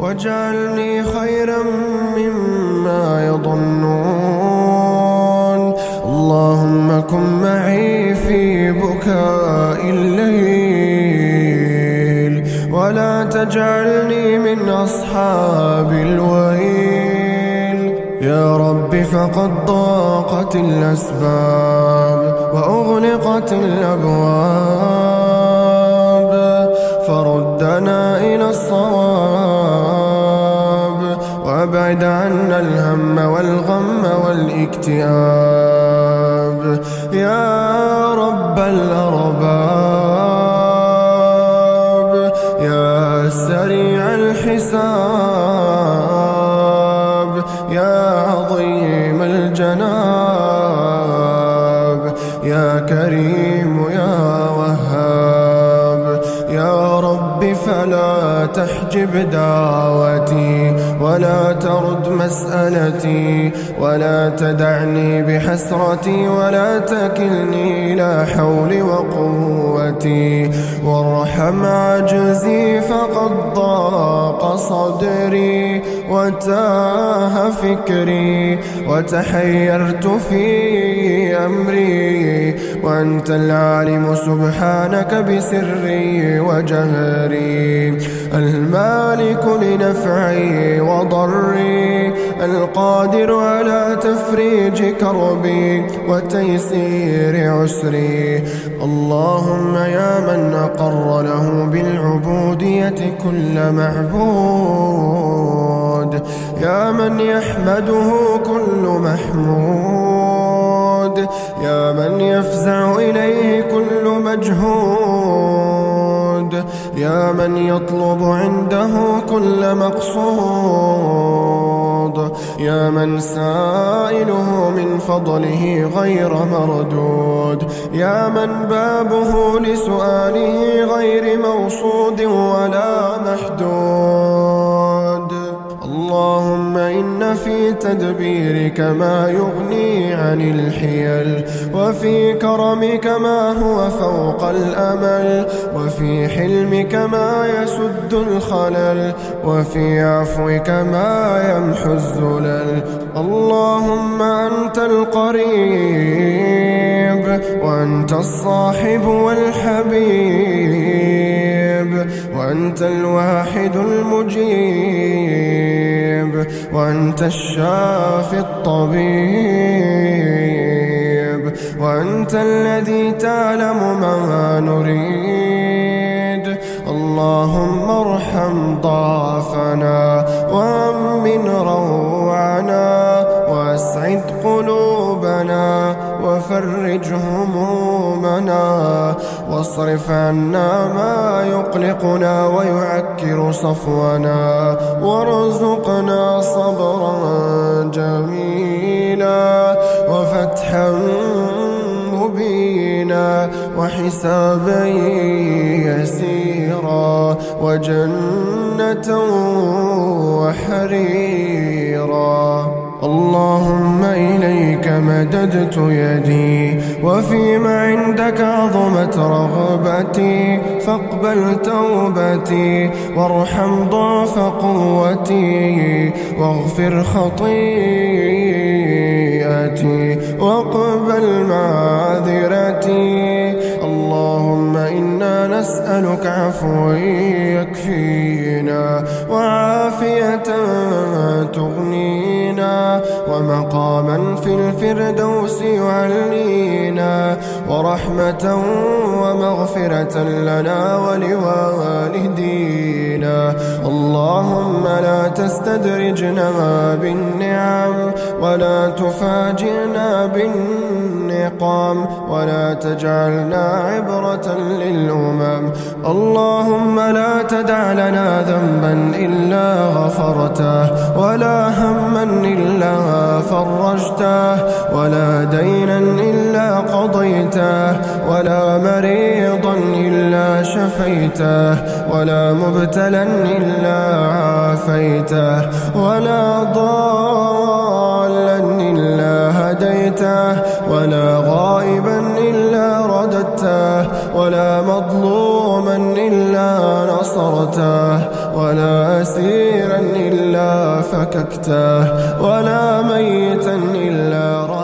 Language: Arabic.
واجعلني خيرا مما يظنون. اللهم كن معي في بكاء الليل. ولا تجعلني من أصحاب الويل. يا رب فقد ضاقت الأسباب وأغلقت الأبواب. عنا الهم والغم والاكتئاب. يا رب الأرباب يا سريع الحساب يا عظيم الجناب يا كريم يا وهاب. فلا تحجب دعوتي ولا ترد مسألتي ولا تدعني بحسرتي ولا تكلني إلى حول وقوتي وارحم عجزي فقد ضاق صدري وتاه فكري وتحيرت في أمري وأنت العالم سبحانك بسري وجهري المالك لنفعي وضري القادر على تفريج كربي وتيسير عسري. اللهم يا من أقر له بالعبودية كل معبود يا من يحمده كل محمود. مجهود يا من يطلب عنده كل مقصود. يا من سائله من فضله غير مردود. يا من بابه لسؤاله غير موصود ولا محدود. في تدبيرك ما يغني عن الحيل وفي كرمك ما هو فوق الأمل وفي حلمك ما يسد الخلل وفي عفوك ما يمحو الزلل اللهم أنت القريب وأنت الصاحب والحبيب وأنت الواحد المجيب. وأنت الشافي الطبيب وأنت الذي تعلم ما نريد. اللهم ارحم ضعفنا وأمن روعنا وأسعد قلوبنا وفرج همومنا. واصرف عنا ما يقلقنا ويعكر صفونا وارزقنا صبرا جميلا وفتحا مبينا وحسابا يسيرا وجنة وحريرا. اللهم إليك مددت يدي وفيما عندك عظمت رغبتي فاقبل توبتي وارحم ضعف قوتي واغفر خطيئتي واقبل معذرتي. اللهم إنا نسألك عفوا يكفينا وعافية تغنينا ومقاما في الفردوس يعلينا ورحمة ومغفرة لنا ولوالدينا. اللهم لا تستدرجنا بالنعم ولا تفاجئنا بالنقام ولا تجعلنا عبرة للأمم. اللهم لا تدع لنا ذنبا إلا غفرته ولا هما إلا فرجته ولا دينا إلا قضيته ولا مريضا إلا شفيته ولا مبتلا إلا عافيته ولا ضالا نصرته ولا أسيرا إلا فككته ولا ميتا إلا رحمته